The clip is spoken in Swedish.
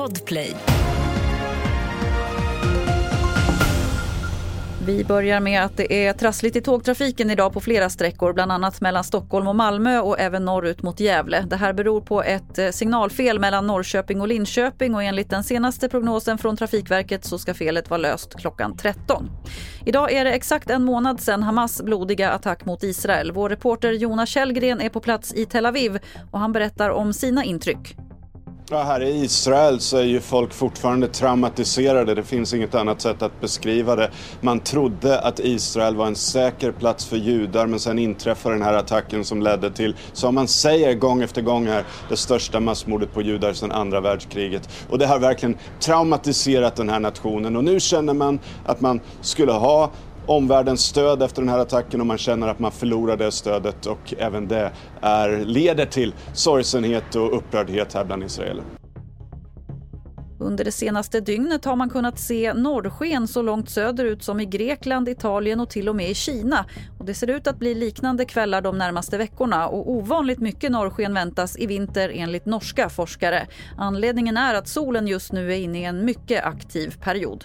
Podplay. Vi börjar med att det är trassligt i tågtrafiken idag på flera sträckor, bland annat mellan Stockholm och Malmö och även norrut mot Gävle. Det här beror på ett eh, signalfel mellan Norrköping och Linköping och enligt den senaste prognosen från Trafikverket så ska felet vara löst klockan 13. Idag är det exakt en månad sedan Hamas blodiga attack mot Israel. Vår reporter Jonas Källgren är på plats i Tel Aviv och han berättar om sina intryck. Ja, här i Israel så är ju folk fortfarande traumatiserade. Det finns inget annat sätt att beskriva det. Man trodde att Israel var en säker plats för judar men sen inträffade den här attacken som ledde till, som man säger gång efter gång här, det största massmordet på judar sedan andra världskriget. Och det har verkligen traumatiserat den här nationen och nu känner man att man skulle ha omvärldens stöd efter den här attacken och man känner att man förlorar det stödet och även det är, leder till sorgsenhet och upprördhet här bland israeler. Under det senaste dygnet har man kunnat se norrsken så långt söderut som i Grekland, Italien och till och med i Kina. Och det ser ut att bli liknande kvällar de närmaste veckorna och ovanligt mycket norrsken väntas i vinter enligt norska forskare. Anledningen är att solen just nu är inne i en mycket aktiv period.